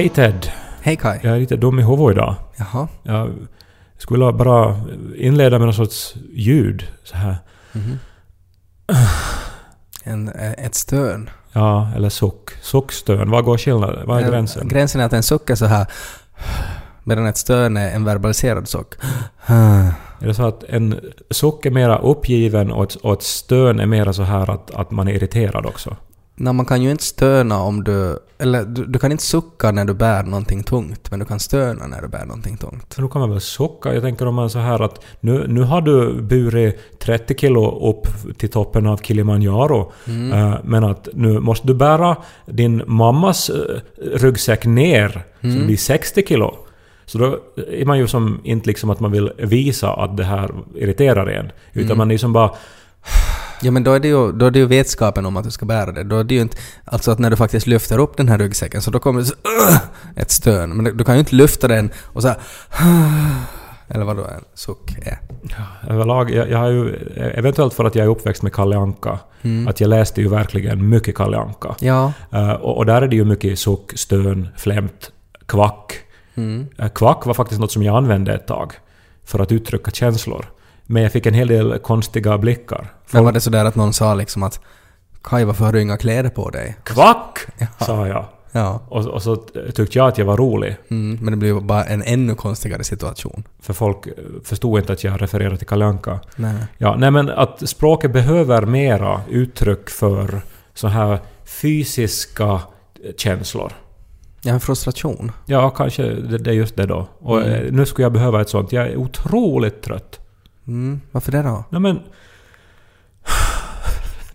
Hej Ted! Hej Kai. Jag är lite dum i huvudet idag. Jaha. Jag skulle bara inleda med någon sorts ljud. Så här. En, eh, ett stön. Ja, eller suck. Suckstön. Vad går skillnaden? Vad är Eh, gränsen? Gränsen är att en suck är så här medan ett stön är en verbaliserad suck. Är det så att en suck är mera uppgiven och ett, och ett stön är mera så här att, att man är irriterad också? Nej, man kan ju inte stöna om du... Eller du, du kan inte sucka när du bär någonting tungt, men du kan stöna när du bär någonting tungt. Så då kan man väl sucka? Jag tänker om man så här att nu, nu har du burit 30 kilo upp till toppen av Kilimanjaro. eh, men att nu måste du bära din mammas eh, ryggsäck ner. Så det blir 60 kilo. Så då är man ju som inte liksom att man vill visa att det här irriterar en. Utan man är ju som bara... Ja, men då är, det ju, då är det ju vetskapen om att du ska bära det. Då är det ju inte... Alltså att när du faktiskt lyfter upp den här ryggsäcken så då kommer det så, ett stön. Men du, kan ju inte lyfta den och så här, Eller vad då en suck är. Överlag, jag, jag har ju... Eventuellt för att jag är uppväxt med Kalle Anka. Att jag läste ju verkligen mycket Kalle Anka. Ja. Eh, och, och där är det ju mycket suck, stön, flämt, kvack. Eh, kvack var faktiskt något som jag använde ett tag för att uttrycka känslor. Men jag fick en hel del konstiga blickar. Men var det sådär att någon sa liksom att Kaj, varför har du inga kläder på dig? Kvack! sa jag. Ja. Och, och så tyckte jag att jag var rolig. Mm, men det blev bara en ännu konstigare situation. För folk eh, förstod inte att jag refererade till Kalle Anka. Nej. Ja, nej men att språket behöver mera uttryck för så här fysiska eh, känslor. Ja, en frustration. Ja, kanske det, det är just det då. Och eh, nu skulle jag behöva ett sånt. Jag är otroligt trött. Mm, varför det då? Nej men...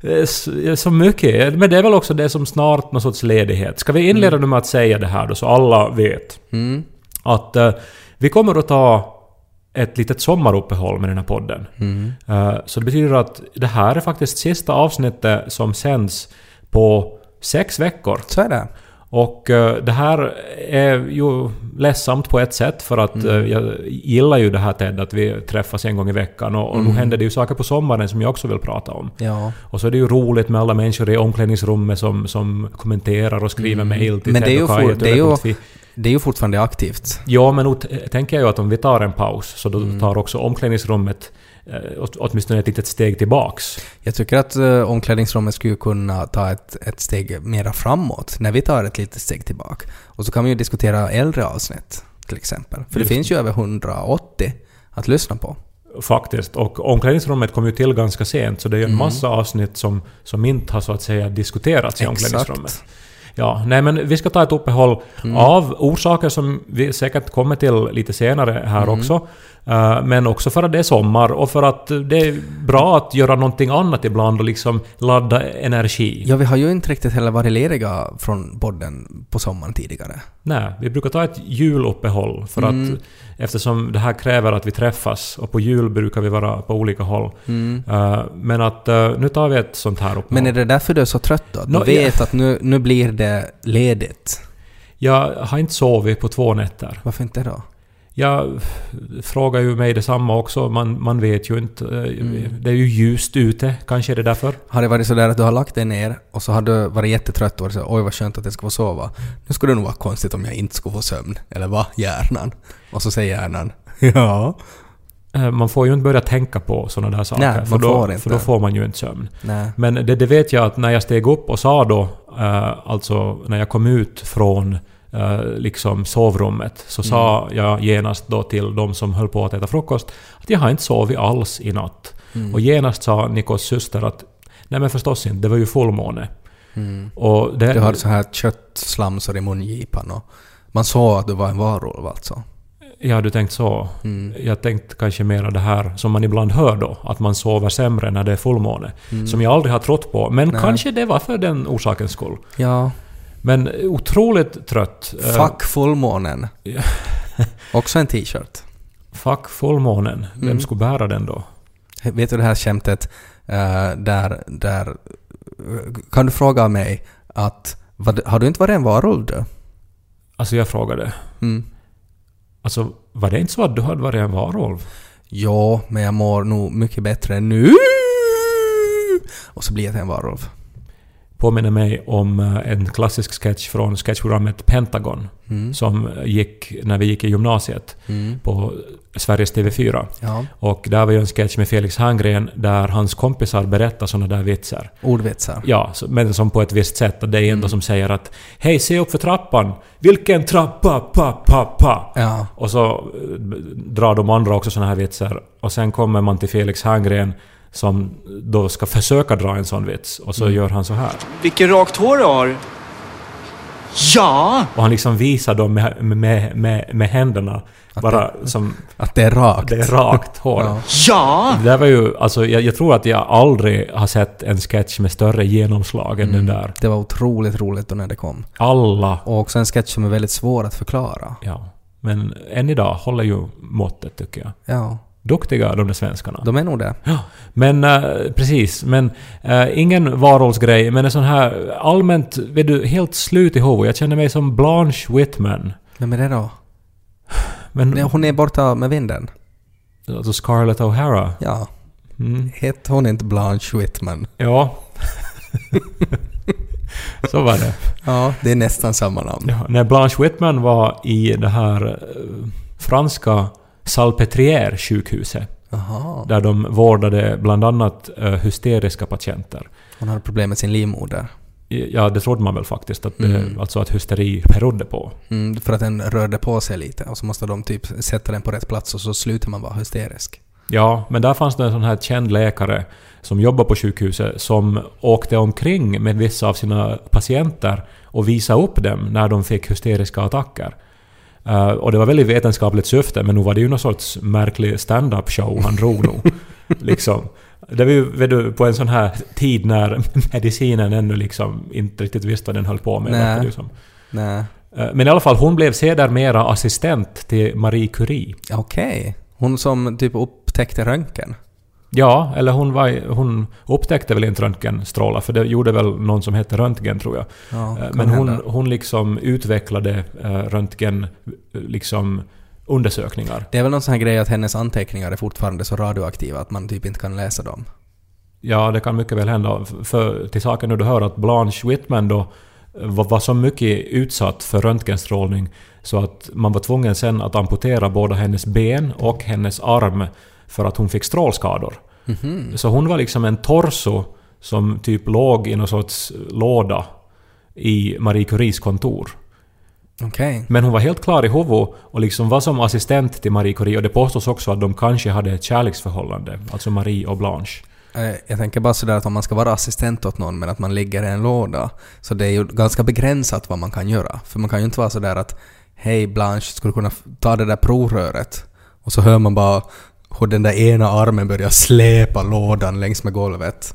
Det, är så- mycket. Men det är väl också det som snart någon sorts ledighet. Ska vi inleda nu med att säga det här då så alla vet? Mm. Att eh, vi kommer att ta ett litet sommaruppehåll med den här podden. Eh, så det betyder att det här är faktiskt sista avsnittet som sänds på sex veckor. Så är det. Och eh, det här är ju ledsamt på ett sätt för att eh, jag gillar ju det här Ted att vi träffas en gång i veckan och, och nu händer det ju saker på sommaren som jag också vill prata om. Ja. Och så är det ju roligt med alla människor i omklädningsrummet som, som kommenterar och skriver mejl till Men Ted och Kaj. det är ju- Det är ju fortfarande aktivt. Ja, men t- tänker jag ju att om vi tar en paus så då Mm. tar också omklädningsrummet åtminstone ett litet steg tillbaks. Jag tycker att uh, omklädningsrummet skulle kunna ta ett, ett steg mera framåt när vi tar ett litet steg tillbaka. Och så kan vi ju diskutera äldre avsnitt till exempel. För det finns ju över 180 att lyssna på. Faktiskt. Och omklädningsrummet kom ju till ganska sent så det är ju en massa avsnitt som, som inte har så att säga diskuterats i Mm. Exakt. omklädningsrummet. Ja, nej men vi ska ta ett uppehåll Mm. av orsaker som vi säkert kommer till lite senare här Mm. också. Eh, men också för att det är sommar och för att det är bra att göra någonting annat ibland och liksom ladda energi. Ja, vi har ju inte riktigt heller varit lediga från podden på sommaren tidigare. Nej, vi brukar ta ett juluppehåll för Mm. att eftersom det här kräver att vi träffas och på jul brukar vi vara på olika håll. Eh, men att eh, nu tar vi ett sånt här uppehåll. Mm. Men är det därför du är så trött då? Du vet att nu, nu blir det ledigt? Jag har inte sovit på två nätter. Varför inte då? Jag frågar ju mig detsamma också. Man, man vet ju inte. Eh, Mm. Det är ju ljust ute. Kanske är det därför. Har det varit så där att du har lagt dig ner och så har du varit jättetrött och varit så oj vad skönt att jag ska få sova. Nu skulle det nog vara konstigt om jag inte skulle få sömn. Eller vad? Hjärnan. Och så säger hjärnan ja. Eh, Man får ju inte börja tänka på sådana där saker. Nej, för, då, för då får man ju inte sömn. Nej. Men det, det vet jag att när jag steg upp och sa då, eh, alltså när jag kom ut från liksom sovrummet, så sa jag genast då till de som höll på att äta frukost att jag har inte sovit alls i natt. Och genast sa Nikos syster att nej men förstås inte, det var ju fullmåne. Och det, Du hade så här köttslamsor i mungipan och man såg att du var en varulv alltså. Ja, du tänkt så. Mm. Jag tänkte kanske mera det här som man ibland hör då, att man sover sämre när det är fullmåne. Som jag aldrig har trott på. Men Mm. Nej. kanske det var för den orsakens skull. Ja. Men otroligt trött. Eh, Fuck fullmånen. Också en t-shirt. fuck fullmånen. Vem Mm. skulle bära den då? Vet du det här skämtet eh, där, där... Kan du fråga mig att... Har du inte varit en varulv du? Alltså jag frågade. Mm. Alltså, var det inte så att du hade varit en varulv? Ja, men jag mår nog mycket bättre nu. Och så blir jag till en varulv. Påminner mig om eh, en klassisk sketch från sketchprogrammet Pentagon. Mm. Som gick när vi gick i gymnasiet Mm. på Sveriges TV4. Ja. Och där var ju en sketch med Felix Herngren där hans kompisar berättar såna där vitsar. Ordvitsar. Ja, men som på ett visst sätt. Det är Mm. en då som säger att Hej, se upp för trappan! Vilken trappa? Pa, pa, pa! Ja. Och så eh, drar de andra också såna här vitsar. Och sen kommer man till Felix Herngren som då ska försöka dra en sån vits. Och så gör han så här. Vilken rakt hår du har. Ja! Och han liksom visar dem med, med, med, med händerna. Bara som... Att det är rakt. Det är rakt hår. Ja. Ja! Det där var ju, alltså jag, jag tror att jag aldrig har sett en sketch med större genomslag än den där. Det var otroligt roligt då när det kom. Alla. Och också en sketch som är väldigt svår att förklara. Ja. Men än idag håller ju måttet tycker jag. Ja, Duktiga de där svenskarna. de är nog det. Ja, men eh, precis. Men eh, ingen varulvsgrej, men en sån här allmänt, vet du, helt slut i huvudet. Jag känner mig som Blanche Whitman. Vem är det då? Men, Hon är borta med vinden. alltså Scarlett O'Hara. Ja. Mm. Hette hon inte Blanche Whitman? Ja. Så var det. Ja, det är nästan samma namn. Ja, när Blanche Whitman var i det här eh, franska Salpêtrière-sjukhuset, Jaha. där de vårdade bland annat eh, hysteriska patienter. Hon hade problem med sin livmoder. Ja, det trodde man väl faktiskt. Att, det, Mm. Alltså att hysteri berodde på. Mm, för att den rörde på sig lite och så måste de typ sätta den på rätt plats och så slutar man vara hysterisk. Ja, men där fanns det en sån här känd läkare som jobbar på sjukhuset som åkte omkring med vissa av sina patienter och visade upp dem när de fick hysteriska attacker. Eh, och det var väldigt vetenskapligt syfte, men nu var det ju någon sorts märklig stand-up show han drog nog. liksom. Det var ju vet du, på en sån här tid när medicinen ännu liksom inte riktigt visste vad den höll på med. Nej. verkar det ju som. Nej. Eh, Men i alla fall, hon blev sedermera assistent till Marie Curie. Okej. Hon som typ upptäckte röntgen. Ja, eller hon, var, hon upptäckte väl inte röntgenstrålar, för det gjorde väl någon som hette Röntgen tror jag. Ja, Eh, Men hon, hända. hon liksom utvecklade eh, röntgen liksom undersökningar. Det är väl någon sån här grej att hennes anteckningar är fortfarande så radioaktiva att man typ inte kan läsa dem. Ja, det kan mycket väl hända. För till saken nu du hör att Blanche Whitman då eh, var, var så mycket utsatt för röntgenstrålning så att man var tvungen sen att amputera både hennes ben och hennes arm för att hon fick strålskador. Mhm. Så hon var liksom en torso som typ låg i någon sorts låda i Marie Curies kontor. Okej. Men hon var helt klar i huvudet och liksom var som assistent till Marie Curie och det påstås också att de kanske hade ett kärleksförhållande, alltså Marie och Blanche. Eh, Jag tänker bara sådär att om man ska vara assistent åt någon men att man ligger i en låda, så det är ju ganska begränsat vad man kan göra. För man kan ju inte vara sådär att Hej Blanche, skulle du kunna ta det där provröret? Och så hör man bara hur den där ena armen börjar släpa lådan längs med golvet.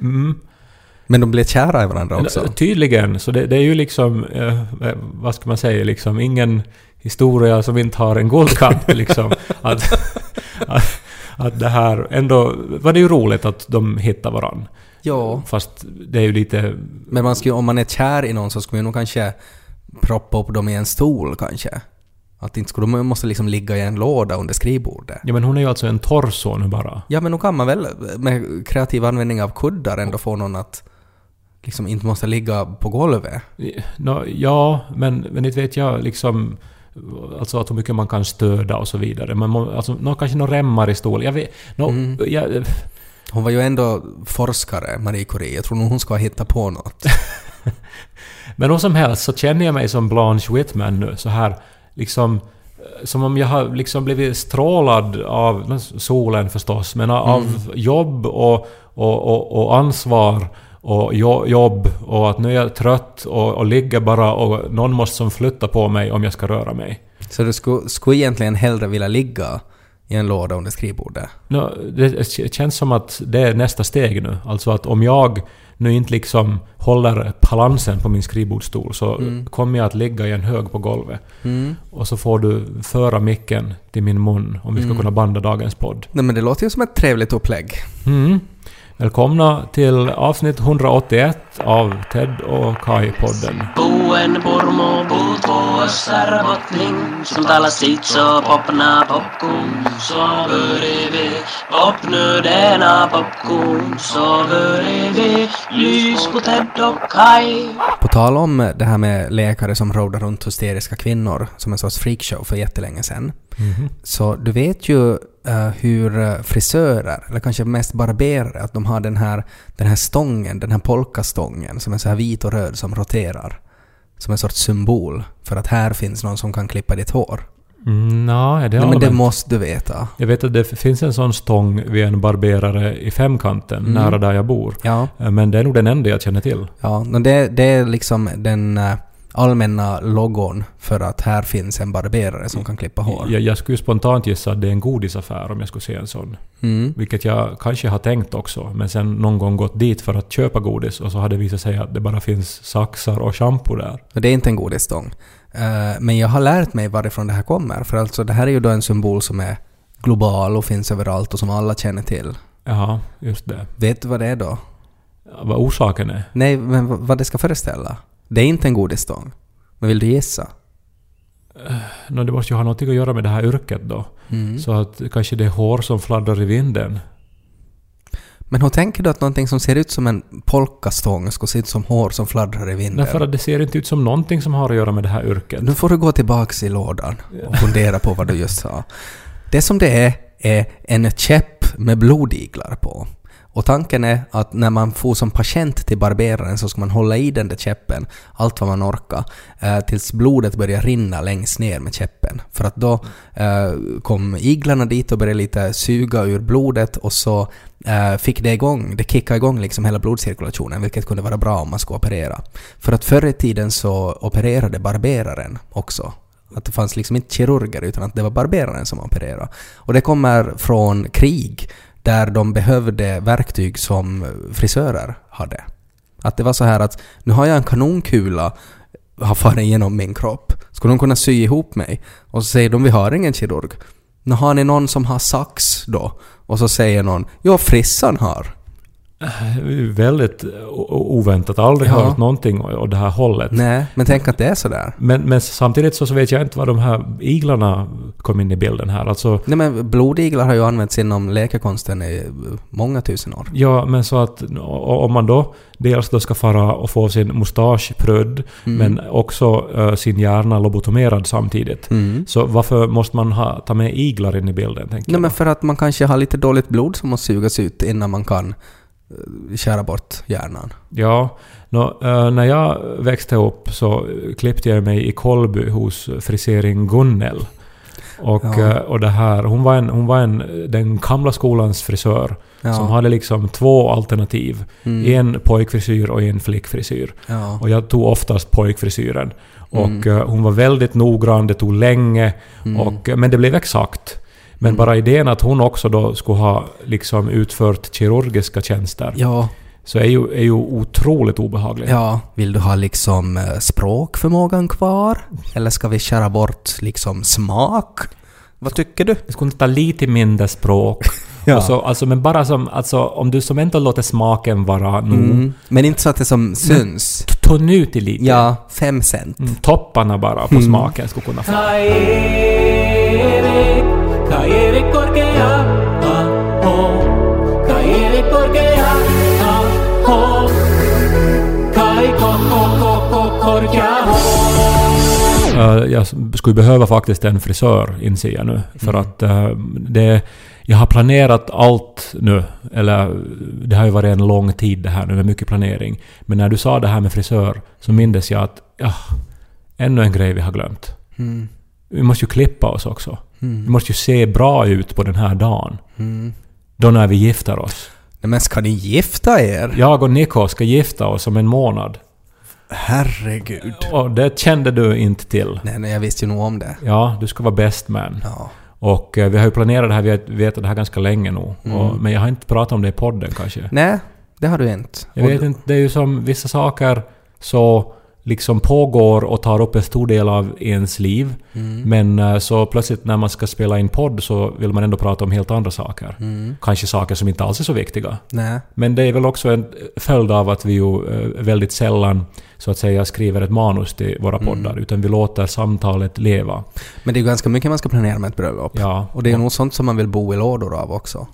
Mm. Men de blir kära i varandra också. Tydligen, så det, det är ju liksom, eh, eh, vad ska man säga, liksom ingen historia som inte har en guldkant liksom. att, att, att det här, ändå var det ju roligt att de hittade varandra. Ja, Fast det är ju lite... men man skulle, om man är kär i någon så skulle man nog kanske proppa upp dem i en stol kanske. Att inte skulle de måste liksom ligga i en låda under skrivbordet. Ja men hon är ju alltså en torso nu bara. Ja, men då kan man väl med kreativ användning av kuddar ändå få någon att liksom inte måste ligga på golvet. Nå, ja, men, men inte vet jag liksom... Alltså att hur mycket man kan stöda och så vidare. Må, alltså, nå, kanske några remmar i stol. Jag vet... Nå, Mm. jag, Hon var ju ändå forskare, Marie Curie. Jag tror nog hon ska hitta på något. Men hur som helst så känner jag mig som Blanche Whitman nu, så här liksom... eh, Som om jag har liksom blivit strålad av solen förstås, men av jobb och, och, och, och ansvar och jo, jobb och att nu är jag trött och, och ligger bara och någon måste som flytta på mig om jag ska röra mig. Så du skulle, skulle egentligen hellre vilja ligga i en låda under skrivbordet? Nå, det känns som att det är nästa steg nu. Alltså att om jag nu inte liksom håller balansen på min skrivbordsstol så kommer jag att ligga i en hög på golvet. Mm. Och så får du föra micken till min mun om vi ska kunna banda dagens podd. Nej men det låter ju som ett trevligt upplägg. Mm. Välkomna till avsnitt 181 av Ted och Kai-podden. Puut vuossar botling Som tala sitso popna popkun Så vi popnödena popkun Så börjar vi lys på Ted och Kai På tal om det här med läkare som rådde runt hysteriska kvinnor som en sorts freakshow för jättelänge sedan. Så du vet ju hur eh, frisörer, eller kanske mest barberare, att de har den här, den här stången, den här polkastången som är så här vit och röd som roterar. Som en sorts symbol för att här finns någon som kan klippa ditt hår. Mm, är det Nej, men det måste du veta. Jag vet att det finns en sån stång vid en barberare i Femkanten, nära där jag bor. Ja, Eh, Men det är nog den enda jag känner till. ja men det, det är liksom den eh, allmänna logon för att här finns en barberare som kan klippa hår. Jag, jag skulle spontant gissa att det är en godisaffär om jag skulle se en sån. Mm. Vilket jag kanske har tänkt också, men sen någon gång gått dit för att köpa godis och så har det visat sig att det bara finns saxar och shampoo där. Det är inte en godisstång. Eh, men jag har lärt mig varifrån det här kommer. För alltså det här är ju då en symbol som är global och finns överallt och som alla känner till. Jaha, just det. Vet du vad det är då? Vad orsaken är? Nej, men vad det ska föreställa? Det är inte en godisstång. Men vill du gissa? Nå, det måste ju ha något att göra med det här yrket då. Mm. Så att kanske det är hår som fladdrar i vinden. Men hur tänker du att någonting som ser ut som en polkastång ska se ut som hår som fladdrar i vinden? Därför att det ser inte ut som någonting som har att göra med det här yrket. Nu får du gå tillbaks i lådan och fundera på vad du just sa. Det som det är, är en käpp med blodiglar på. Och tanken är att när man får som patient till barberaren så ska man hålla i den där käppen allt vad man orkar eh, tills blodet börjar rinna längst ner med käppen. För att då eh, kom iglarna dit och började lite suga ur blodet och så eh, fick det igång, det kickade igång liksom hela blodcirkulationen vilket kunde vara bra om man skulle operera. För att förr i tiden så opererade barberaren också. Att det fanns liksom inte kirurger utan att det var barberaren som opererade. Och det kommer från krig där de behövde verktyg som frisörer hade. Att det var så här att nu har jag en kanonkula har farit genom min kropp. Skulle de kunna sy ihop mig? Och så säger de vi har ingen kirurg. Nu har ni någon som har sax då? Och så säger någon ja frissan har. Väldigt o- oväntat. Aldrig Ja. hört någonting åt det här hållet. Nej, men tänk att det är sådär. Men, men samtidigt så, så vet jag inte var de här iglarna kom in i bilden här. Alltså, Nej men blodiglar har ju använts inom läkekonsten i många tusen år. ja, men så att om man då dels då ska fara och få sin mustasch prödd, Mm. men också eh, sin hjärna lobotomerad samtidigt. Mm. Så varför måste man ha, ta med iglar in i bilden? Nej jag. men för att man kanske har lite dåligt blod som måste sugas ut innan man kan eh, skära bort hjärnan. Ja, nå, eh, när jag växte upp så klippte jag mig i Kolby hos frisering Gunnel. Och, Ja. eh, och det här, hon var, en, hon var en, den gamla skolans frisör Ja. som hade liksom två alternativ. Mm. En pojkfrisyr och en flickfrisyr. Ja. Och jag tog oftast pojkfrisyren. Och Mm. eh, hon var väldigt noggrann, det tog länge. Mm. Och, eh, men det blev exakt. Men Mm. bara idén att hon också då skulle ha liksom utfört kirurgiska tjänster Ja, så är ju, är ju otroligt obehaglig. ja. Vill du ha liksom eh, språkförmågan kvar? Eller ska vi skära bort liksom smak? Vad tycker du? Jag skulle ta lite mindre språk. Ja. och så, alltså, men bara som, alltså, om du som ändå låter smaken vara nog. Mm. Men inte så att det som syns. Ta nu till lite. Ja, fem cent. Mm, topparna bara på smaken skulle kunna få. Erik korkea Aho, Kai Erik korkea Aho, Kai ko ko ko ko korkea Eh, jag skulle behöva faktiskt en frisör, inser jag nu. För Mm. att eh, det... Jag har planerat allt nu. Eller det har ju varit en lång tid det här nu med mycket planering. Men när du sa det här med frisör så mindes jag att... Ja, ännu en grej vi har glömt. Mm. Vi måste ju klippa oss också. Vi Mm. måste ju se bra ut på den här dagen. Mm. Då när vi gifter oss. Nej, men ska ni gifta er? Jag och Niko ska gifta oss om en månad. Herregud. Och det kände du inte till. Nej, nej, jag visste ju nog om det. Ja, du ska vara best man. Ja. Och eh, vi har ju planerat det här, vi har vetat det här ganska länge nu. Mm. Och, men jag har inte pratat om det i podden kanske. Nej, det har du inte. Jag Och- vet inte, det är ju som vissa saker så liksom pågår och tar upp en stor del av ens liv. Mm. Men eh, så plötsligt när man ska spela in podd så vill man ändå prata om helt andra saker. Mm. Kanske saker som inte alls är så viktiga. Nej. Men det är väl också en följd av att vi ju eh, väldigt sällan så att säga skriver ett manus till våra Mm. poddar. Utan vi låter samtalet leva. Men det är ju ganska mycket man ska planera med ett bröllop. Ja. Och det är nog sånt som man vill bo i lådor av också.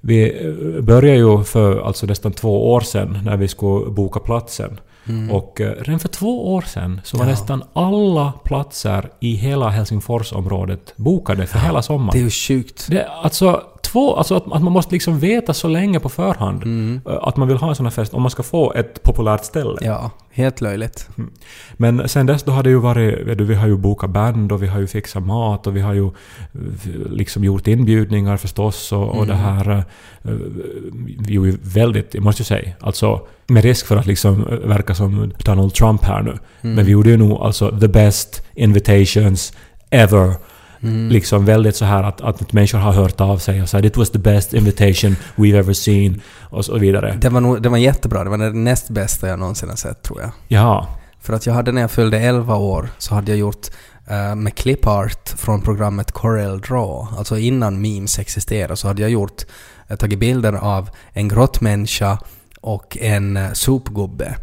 Vi eh, började ju för alltså nästan två år sedan när vi skulle boka platsen. Och eh, redan för två år sedan så var Mm. Ja. nästan alla platser i hela Helsingforsområdet bokade för hela sommaren. Det är ju sjukt. Det, alltså, två, alltså att, att man måste liksom veta så länge på förhand eh, att man vill ha en sån här fest om man ska få ett populärt ställe. Mm. Ja, helt löjligt. Men sen dess då har det ju varit, du, vi har ju bokat band och vi har ju fixat mat och vi har ju eh, liksom gjort inbjudningar förstås och, och det här... eh, Vi är ju väldigt, jag måste ju säga, alltså med risk för att liksom eh, verka som Donald Trump här nu. Men vi gjorde ju nog alltså the best invitations ever. Liksom väldigt så här att, att människor har hört av sig och sagt it was the best invitation we've ever seen och så vidare. Det var, nog, det var jättebra. Det var det näst bästa jag någonsin har sett tror jag. Ja. För att jag hade när jag fyllde 11 år så hade jag gjort eh, med clipart från programmet Corel Draw, alltså innan memes existerade, så hade jag gjort, eh, tagit bilder av en grottmänniska och en eh, sopgubbe.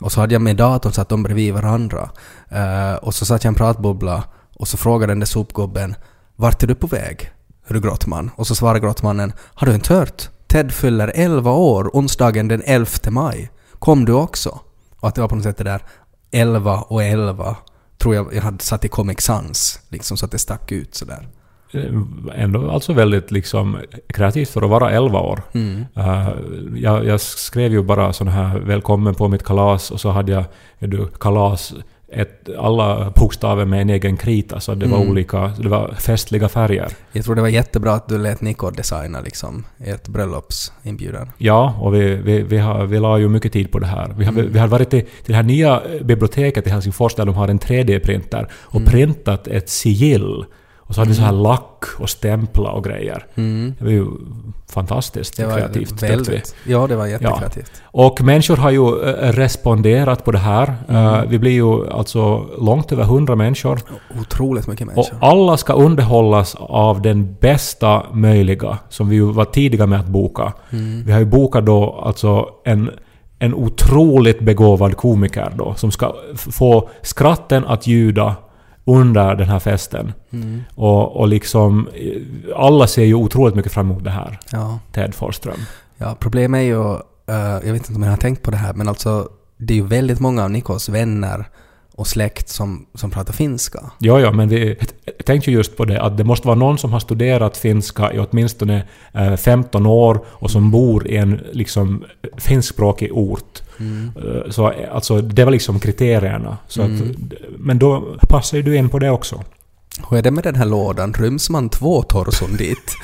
Och så hade jag med datorn satt dem bredvid varandra. Eh, och så satt jag i en pratbubbla och så frågade den där sopgubben ”Vart är du på väg?” Hur grottman? Och så svarade grottmannen ”Har du inte hört? Ted fyller 11 år onsdagen den 11 maj. Kom du också?” Och att det var på något sätt det där 11 och 11 tror jag jag hade satt i Comic Sans, liksom så att det stack ut sådär. Eh, ändå alltså väldigt liksom kreativt för att vara 11 år. Mm. Eh, jag, jag skrev ju bara sån här ”Välkommen på mitt kalas” och så hade jag du, kalas ett, alla bokstäver med en egen krita, så det var Mm. olika, det var festliga färger. Jag tror det var jättebra att du lät Nico designa liksom ert bröllopsinbjudan. Ja, och vi, vi, vi, har, vi la ju mycket tid på det här. Vi har, Mm. vi har varit till, till det här nya biblioteket i Helsingfors där de har en 3D-printer och Mm. printat ett sigill. Och så hade vi så här lack och stämpla och grejer. Mm. Det var ju fantastiskt Det var kreativt tyckte vi. väldigt... Ja, det var jättekreativt. Och människor har ju eh, responderat på det här. Mm. Eh, Vi blir ju alltså långt över 100 människor. Otroligt mycket Och människor. alla ska underhållas av den bästa möjliga, som vi ju var tidiga med att boka. Mm. Vi har ju bokat då alltså en, en otroligt begåvad komiker då, som ska få skratten att ljuda under den här festen. Mm. Och, och liksom, eh, alla ser ju otroligt mycket fram emot det här. Ja. Ted Forsström. ja, problemet är ju... eh, jag vet inte om jag har tänkt på det här, men alltså det är ju väldigt många av Nikos vänner och släkt som, som pratar finska. Ja, ja, men vi tänkte ju just på det att det måste vara någon som har studerat finska i åtminstone eh, 15 år och som bor i en liksom finskspråkig ort. Eh, Så eh, alltså, det var liksom kriterierna. Så att, men då passar ju du in på det också. Hur är det med den här lådan? Ryms man två torson dit?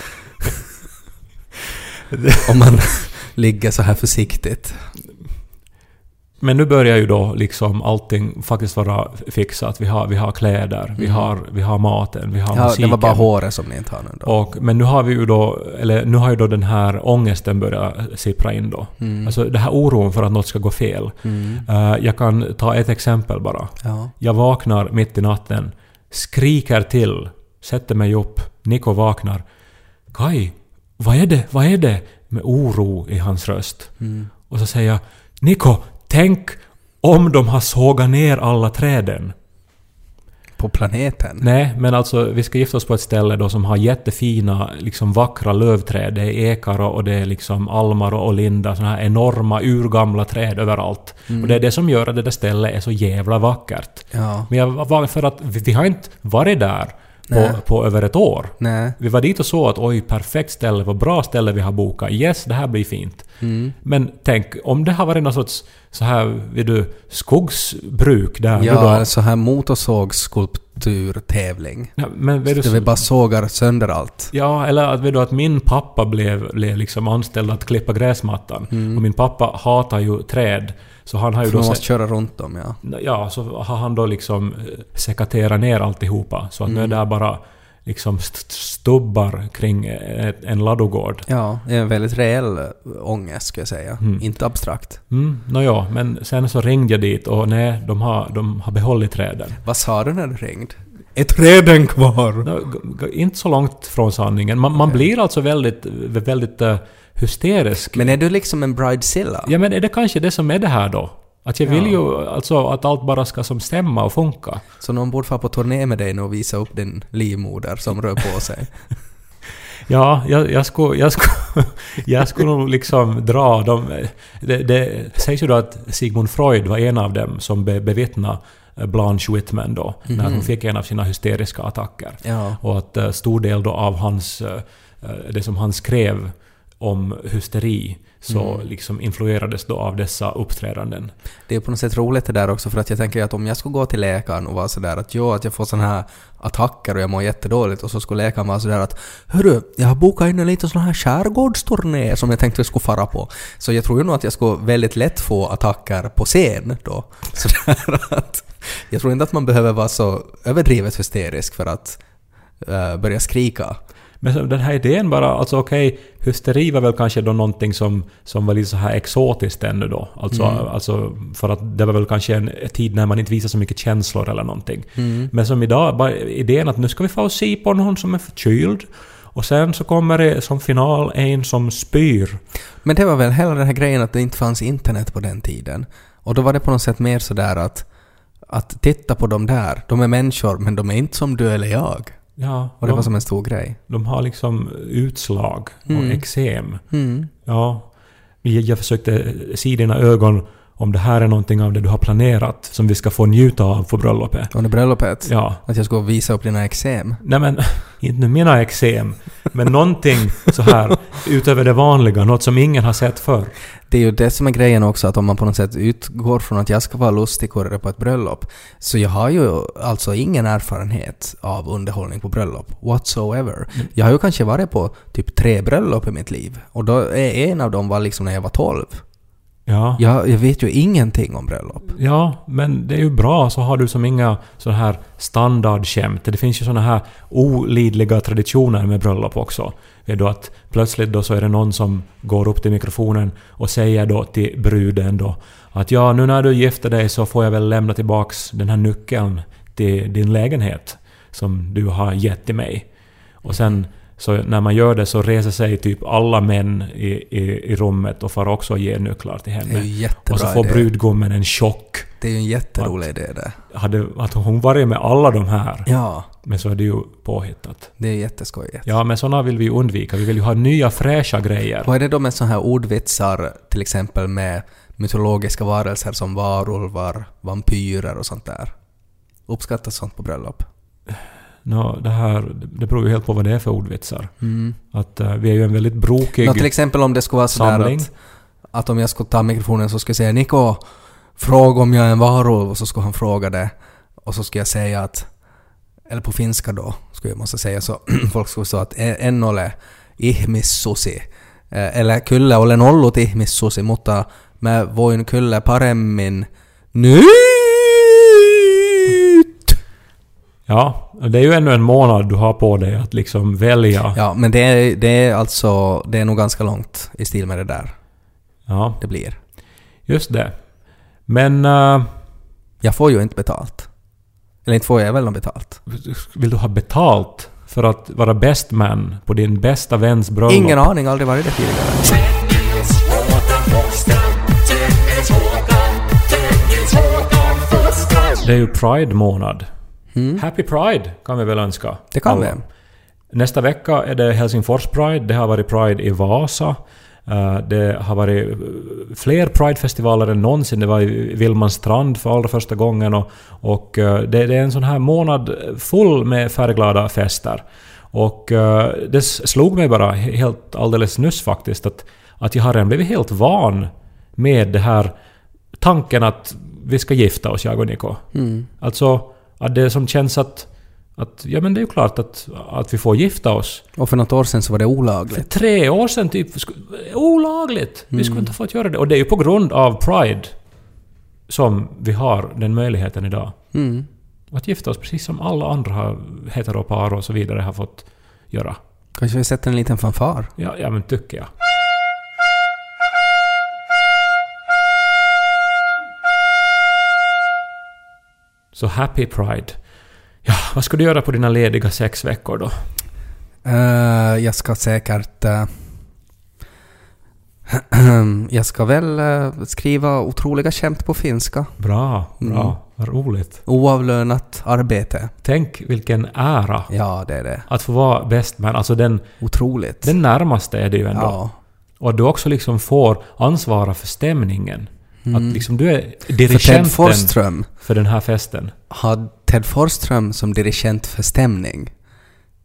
Om man ligger så här försiktigt. Men nu börjar ju då liksom allting faktiskt vara fixat. Vi har, vi har kläder, vi, har, vi har maten, vi har Mm. Ja, musiken. det var bara håret som ni inte har nu då. Och, men nu har vi ju då, eller nu har ju då den här ångesten börjat sippra in då. Mm. Alltså den här oron för att något ska gå fel. Eh, jag kan ta ett exempel bara. Ja. Jag vaknar mitt i natten, skriker till, sätter mig upp, Niko vaknar. Kai, vad är det, vad är det? Med oro i hans röst. Mm. Och så säger jag, Niko, tänk om de har sågat ner alla träden. På planeten. Nej, men alltså vi ska gifta oss på ett ställe då som har jättefina, liksom vackra lövträd. Det är ekar och det är liksom almar och linda, såna här enorma urgamla träd överallt. Och det är det som gör att det där stället är så jävla vackert. Ja. Men jag var för att vi, vi har inte varit där. På, på över ett år. Nej. Vi var dit och såg att oj, perfekt ställe, vad bra ställe vi har bokat. Yes, det här blir fint. Mm. Men tänk, om det har varit någon sorts så här, vet du, skogsbruk där. Ja, då, så här motorsågsskulpt skulpturtävling. Ja, men vet du, Där vi bara sågar sönder allt. Ja, eller att, vet du, att min pappa blev, blev liksom anställd att klippa gräsmattan. Och min pappa hatar ju träd. Så han har ju då... man måste köra runt dem, ja. Ja, så har han då liksom eh, sekaterat ner alltihopa. Så att nu är det bara liksom st- stubbar kring ett, en ladugård. Ja, det är en väldigt reell äh, ångest skulle jag säga. Mm. Inte abstrakt. Mm, Nåja, men sen så ringde jag dit och nej, de har, de har behållit träden. Vad sa du när du ringde? Är träden kvar? G- inte så långt från sanningen. Man, man blir alltså väldigt, väldigt eh, hysterisk. Men är du liksom en bridezilla? Ja men är det kanske det som är det här då? Att jag vill Ja. ju alltså att allt bara ska som stämma och funka. Så någon borde få på turné med dig nu och visa upp din livmoder som rör på sig. Ja, jag, jag skulle jag skulle, jag skulle nog liksom dra dem... Det, det sägs ju då att Sigmund Freud var en av dem som be, bevittnade Blanche Whitman då, när hon fick en av sina hysteriska attacker. Ja. Och att eh, stor del då av hans... eh, eh, det som han skrev om hysteri så liksom influerades då av dessa uppträdanden. Det är på något sätt roligt det där också för att jag tänker att om jag skulle gå till läkaren och vara sådär att jo, att jag får såna här attacker och jag mår jättedåligt och så skulle läkaren vara sådär att Hörru, jag har bokat in en liten sån här skärgårdsturné som jag tänkte jag skulle fara på. Så jag tror ju nog att jag skulle väldigt lätt få attacker på scen då. Sådär att jag tror inte att man behöver vara så överdrivet hysterisk för att eh, börja skrika. Men den här idén bara, alltså okej, hysteri var väl kanske då någonting som, som var lite så här exotiskt ännu då. Alltså, alltså för att det var väl kanske en tid när man inte visade så mycket känslor eller någonting. Men som idag, bara idén att nu ska vi få se på någon som är förkyld. Och sen så kommer det som final en som spyr. Men det var väl hela den här grejen att det inte fanns internet på den tiden. Och då var det på något sätt mer sådär att, att titta på dem där, de är människor men de är inte som du eller jag. Ja, Och det de, var som en stor grej. de har liksom utslag och Mm. eksem. Mm. Ja, jag, jag försökte se i dina ögon om det här är någonting av det du har planerat som vi ska få njuta av på bröllopet. Under bröllopet. Ja. Att jag skulle visa upp dina eksem. Nej men, inte nu mina eksem, men någonting så här utöver det vanliga, något som ingen har sett förr. Det är ju det som är grejen också, att om man på något sätt utgår från att jag ska vara lustigkurre på ett bröllop, så jag har ju alltså ingen erfarenhet av underhållning på bröllop whatsoever. Jag har ju kanske varit på typ tre bröllop i mitt liv, och då är en av dem var liksom när jag var 12. Ja. Jag, jag vet ju ingenting om bröllop. Ja, men det är ju bra så har du som inga sådana här standardskämt. Det finns ju sådana här olidliga traditioner med bröllop också. Är då att plötsligt då så är det någon som går upp till mikrofonen och säger då till bruden då att ja, nu när du gifter dig så får jag väl lämna tillbaks den här nyckeln till din lägenhet som du har gett till mig. Och sen så när man gör det så reser sig typ alla män i, i, i rummet och får också ge nycklar till Det är ju henne. jättebra Och så får idé. brudgummen en chock. Det är ju en jätterolig idé det. Hade att hon varit med alla de här. Ja, Men så är det ju påhittat. det är jätteskojigt. Ja, men sådana vill vi undvika. Vi vill ju ha nya fräscha grejer. Vad är det då med sådana här ordvitsar, till exempel med mytologiska varelser som varulvar, vampyrer och sånt där? Uppskattas sånt på bröllop? Nå, det här, det beror ju helt på vad det är för ordvitsar. Mm. Att eh, vi är ju en väldigt brokig... Nå, till exempel om det skulle vara sådär samling. att, att om jag skulle ta mikrofonen så skulle jag säga Niko, fråga om jag är en varulv och så skulle han fråga det. Och så skulle jag säga att, eller på finska då, skulle jag måste säga så, folk skulle säga att "E- en ole ihmissusi. Eh, Eller kyllä olen ollut ihmissusi, mutta mä voin kyllä paremmin nyt. Ja, det är ju ännu en månad du har på dig att liksom välja. Ja, men det är, det är alltså, det är nog ganska långt i stil med det där. Ja, Det blir. just det. Men... eh, Jag får ju inte betalt. Eller inte får jag väl något betalt. vill du ha betalt för att vara best man på din bästa väns bröllop? Ingen aning, aldrig varit det tidigare. Det är ju Pride-månad. Mm. Happy Pride kan vi väl önska. Det kan vi. alla. Nästa vecka är det Helsingfors Pride. Det har varit Pride i Vasa. Eh, Det har varit eh, fler Pride-festivaler än någonsin. Det var i Vilmanstrand för allra första gången. Och, och eh, det, det är en sån här månad full med färgglada fester. Och det slog mig bara helt alldeles nyss faktiskt att, att jag har redan blivit helt van med det här tanken att vi ska gifta oss, jag och Niko. Mm. Alltså Att det som känns att... att ja men det är ju klart att, att vi får gifta oss. Och för något år sedan så var det För olagligt. tre år sedan typ... Olagligt! Vi skulle inte ha fått göra det. Och det är ju på grund av Pride som vi har den möjligheten idag. Mm. Att gifta oss precis som alla andra heteropar och så vidare har fått göra. Kanske vi sätter en liten fanfar? Ja, ja men tycker jag. Så happy Pride. Ja, vad ska du göra på dina lediga sex veckor då? Eh, jag ska säkert... eh, jag ska väl eh, skriva otroliga skämt på finska. Bra, bra. Mm. Vad roligt. Oavlönat arbete. Tänk vilken ära Ja, det är det. att få vara bäst man. Alltså den, Otroligt. den närmaste är det ju ändå. ja. Och att du också liksom får ansvara för stämningen. Att liksom du är Mm. För Ted dirigenten Forsström. för den här festen. Har Ted Forsström som dirigent för stämning.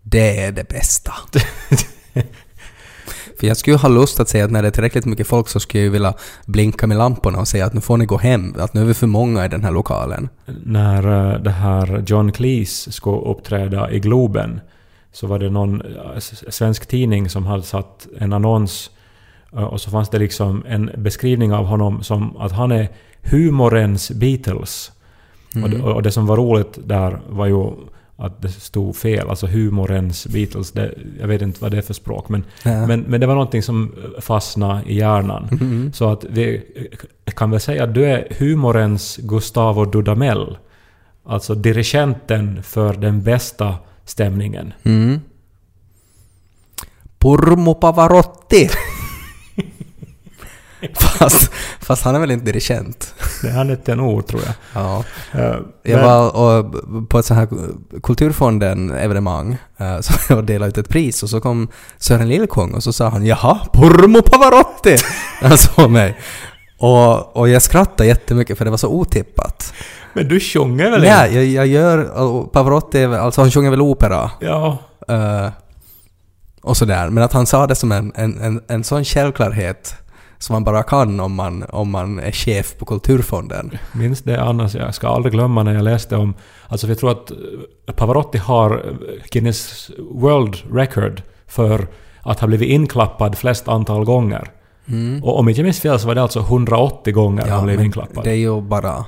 Det är det bästa. för jag skulle ha lust att säga att när det är tillräckligt mycket folk så skulle jag vilja blinka med lamporna och säga att nu får ni gå hem, att nu är vi för många i den här lokalen. när eh, det här John Cleese skulle uppträda i Globen så var det någon eh, svensk tidning som hade satt en annons och så fanns det liksom en beskrivning av honom som att han är humorens Beatles. Och, det, och det som var roligt där var ju att det stod fel, alltså humorens Beatles. Det, jag vet inte vad det är för språk men, Ja. men, men det var någonting som fastnade i hjärnan. Så att vi kan väl säga att du är humorens Gustavo Dudamel. Alltså dirigenten för den bästa stämningen. Mm. Purmo Pavarotti! fast, fast han är väl inte dirigent? Det är ett tenor tror jag. Ja. Eh, Jag men- var och, på ett sånt här Kulturfonden-evenemang uh, så jag delade ut ett pris och så kom Sören Lillkung och så sa han ”Jaha, Purmo Pavarotti!” när han såg mig. Och, och jag skrattade jättemycket för det var så otippat. Men du sjunger väl Nej, jag, jag gör... Pavarotti, alltså han sjunger väl opera. Ja. eh, och sådär. Men att han sa det som en, en, en, en sån självklarhet som man bara kan om man, om man är chef på Kulturfonden. Minns det annars, jag ska aldrig glömma när jag läste om... Alltså jag tror att eh, Pavarotti har eh, Guinness World Record för att ha blivit inklappad flest antal gånger. Och om inte jag minns fel så var det alltså 180 gånger han blev inklappad. det är ju bara...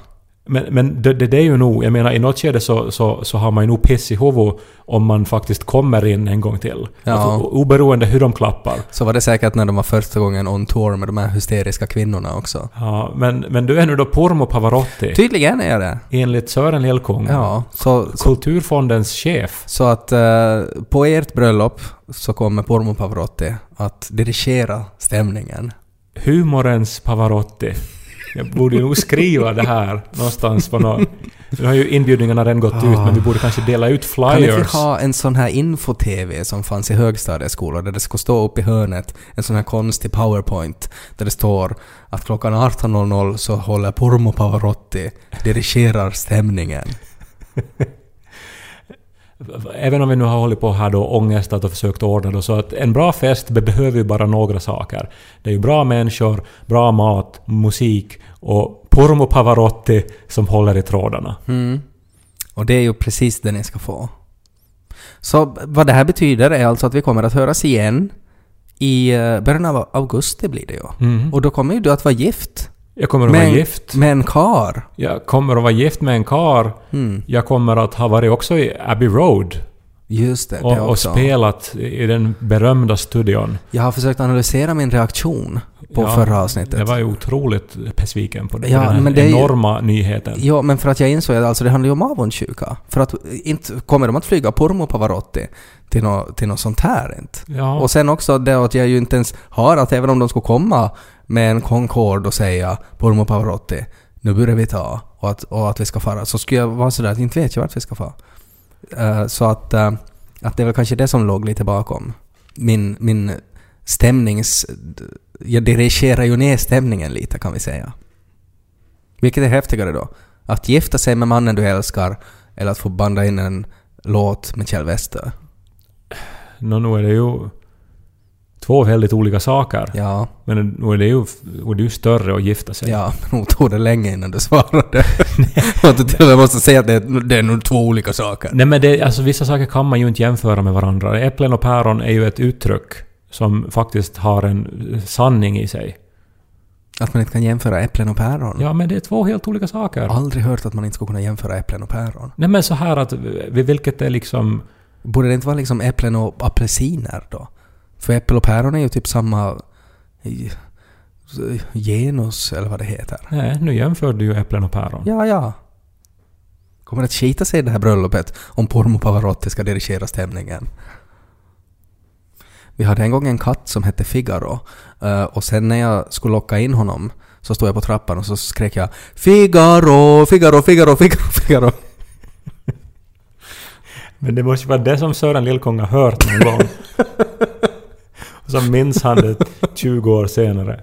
Men, men det, det, det är ju nog, jag menar i något skede så, så, så har man ju nog piss i huvudet om man faktiskt kommer in en gång till. Ja. Alltså, o- oberoende hur de klappar. Så var det säkert när de var första gången on tour med de här hysteriska kvinnorna också. Ja, men, men du är nu då Pormo Pavarotti, Tydligen är jag det. enligt Sören Lillkung, Ja, så, Kulturfondens chef. så att eh, på ert bröllop så kommer Pormo Pavarotti att dirigera stämningen. Humorens Pavarotti. Jag borde ju nog skriva det här någonstans på någon... Nu har ju inbjudningarna redan gått ut, men vi borde kanske dela ut Kan inte vi flyers. ha en sån här info-tv som fanns i högstadieskolor där det ska stå upp i hörnet en sån här konstig powerpoint där det står att klockan 18.00 så håller Pormo Pavarotti dirigerar stämningen. Även om vi nu har hållit på här då ångestat och försökt ordna då, så att en bra fest be- behöver ju bara några saker. Det är ju bra människor, bra mat, musik och Pormo Pavarotti som håller i trådarna. Mm. Och det är ju precis det ni ska få. Så vad det här betyder är alltså att vi kommer att höras igen i eh, början av augusti blir det ju. Mhm. Och då kommer ju du att vara gift. Jag kommer att med, vara gift. Med en kar. Jag kommer att vara gift med en kar. Mm. Jag kommer att ha varit också i Abbey Road Just det, det och, och också. spelat i den berömda studion. Jag har försökt analysera min reaktion på Ja, förra avsnittet. Jag var ju otroligt besviken på det, Ja, den men det är ju- enorma nyheten. Ja, men för att jag insåg att alltså det handlar ju om avundsjuka. För att inte kommer de att flyga Pormo Pavarotti till något till nå sånt här inte. Ja. Och sen också det att jag ju inte ens har att även om de skulle komma med en Concorde och säga Pormo Pavarotti, nu börjar vi ta och att, och att vi ska fara, så skulle jag vara sådär att inte vet jag vart vi ska fara. Uh, så att, uh, att det är väl kanske det som låg lite bakom. Min, min stämnings... Jag dirigerar ju ner stämningen lite kan vi säga. Vilket är häftigare då? Att gifta sig med mannen du älskar eller att få banda in en låt med Kjell Wester? Nå, nu är det ju två väldigt olika saker. Ja, Men nu är det ju, och det är ju större att gifta sig. ja, men nog tog det länge innan du svarade. och att du till och med måste säga att det, är- det är nog två olika saker. Nej men det, alltså vissa saker kan man ju inte jämföra med varandra. Äpplen och päron är ju ett uttryck som faktiskt har en sanning i sig. Att man inte kan jämföra äpplen och päron. Ja men det är två helt olika saker. Aldrig hört att man inte skulle kunna jämföra äpplen och päron. Nej men så här att vid vilket är liksom... Borde det inte vara liksom äpplen och apelsiner då? För äppel och päron är ju typ samma genus, eller vad det heter. Nej, nu jämför du ju äpplen och päron. Ja, ja. Kommer att skita sig i det här bröllopet om Pormo Pavarotti ska dirigera stämningen. Vi hade en gång en katt som hette Figaro eh, och sen när jag skulle locka in honom så stod jag på trappan och så skrek jag Figaro, Figaro, Figaro, Figaro, Figaro. Men det måste vara det som Sören Lillkång har hört någon gång. och så minns han det 20 år senare.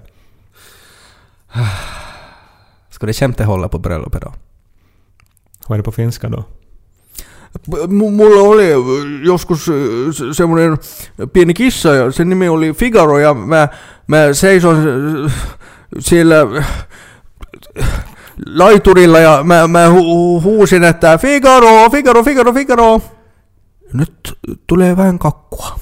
Ska det skämtet hålla på bröllopet då? Vad är det på finska då? Mulla oli joskus äh, semmoinen pieni kissa ja sen nimi oli Figaro ja mä, mä seison äh, siellä laiturilla ja mä, mä hu- huusin, että Figaro, Figaro, Figaro, Figaro. Nyt tulee vähän kakkua.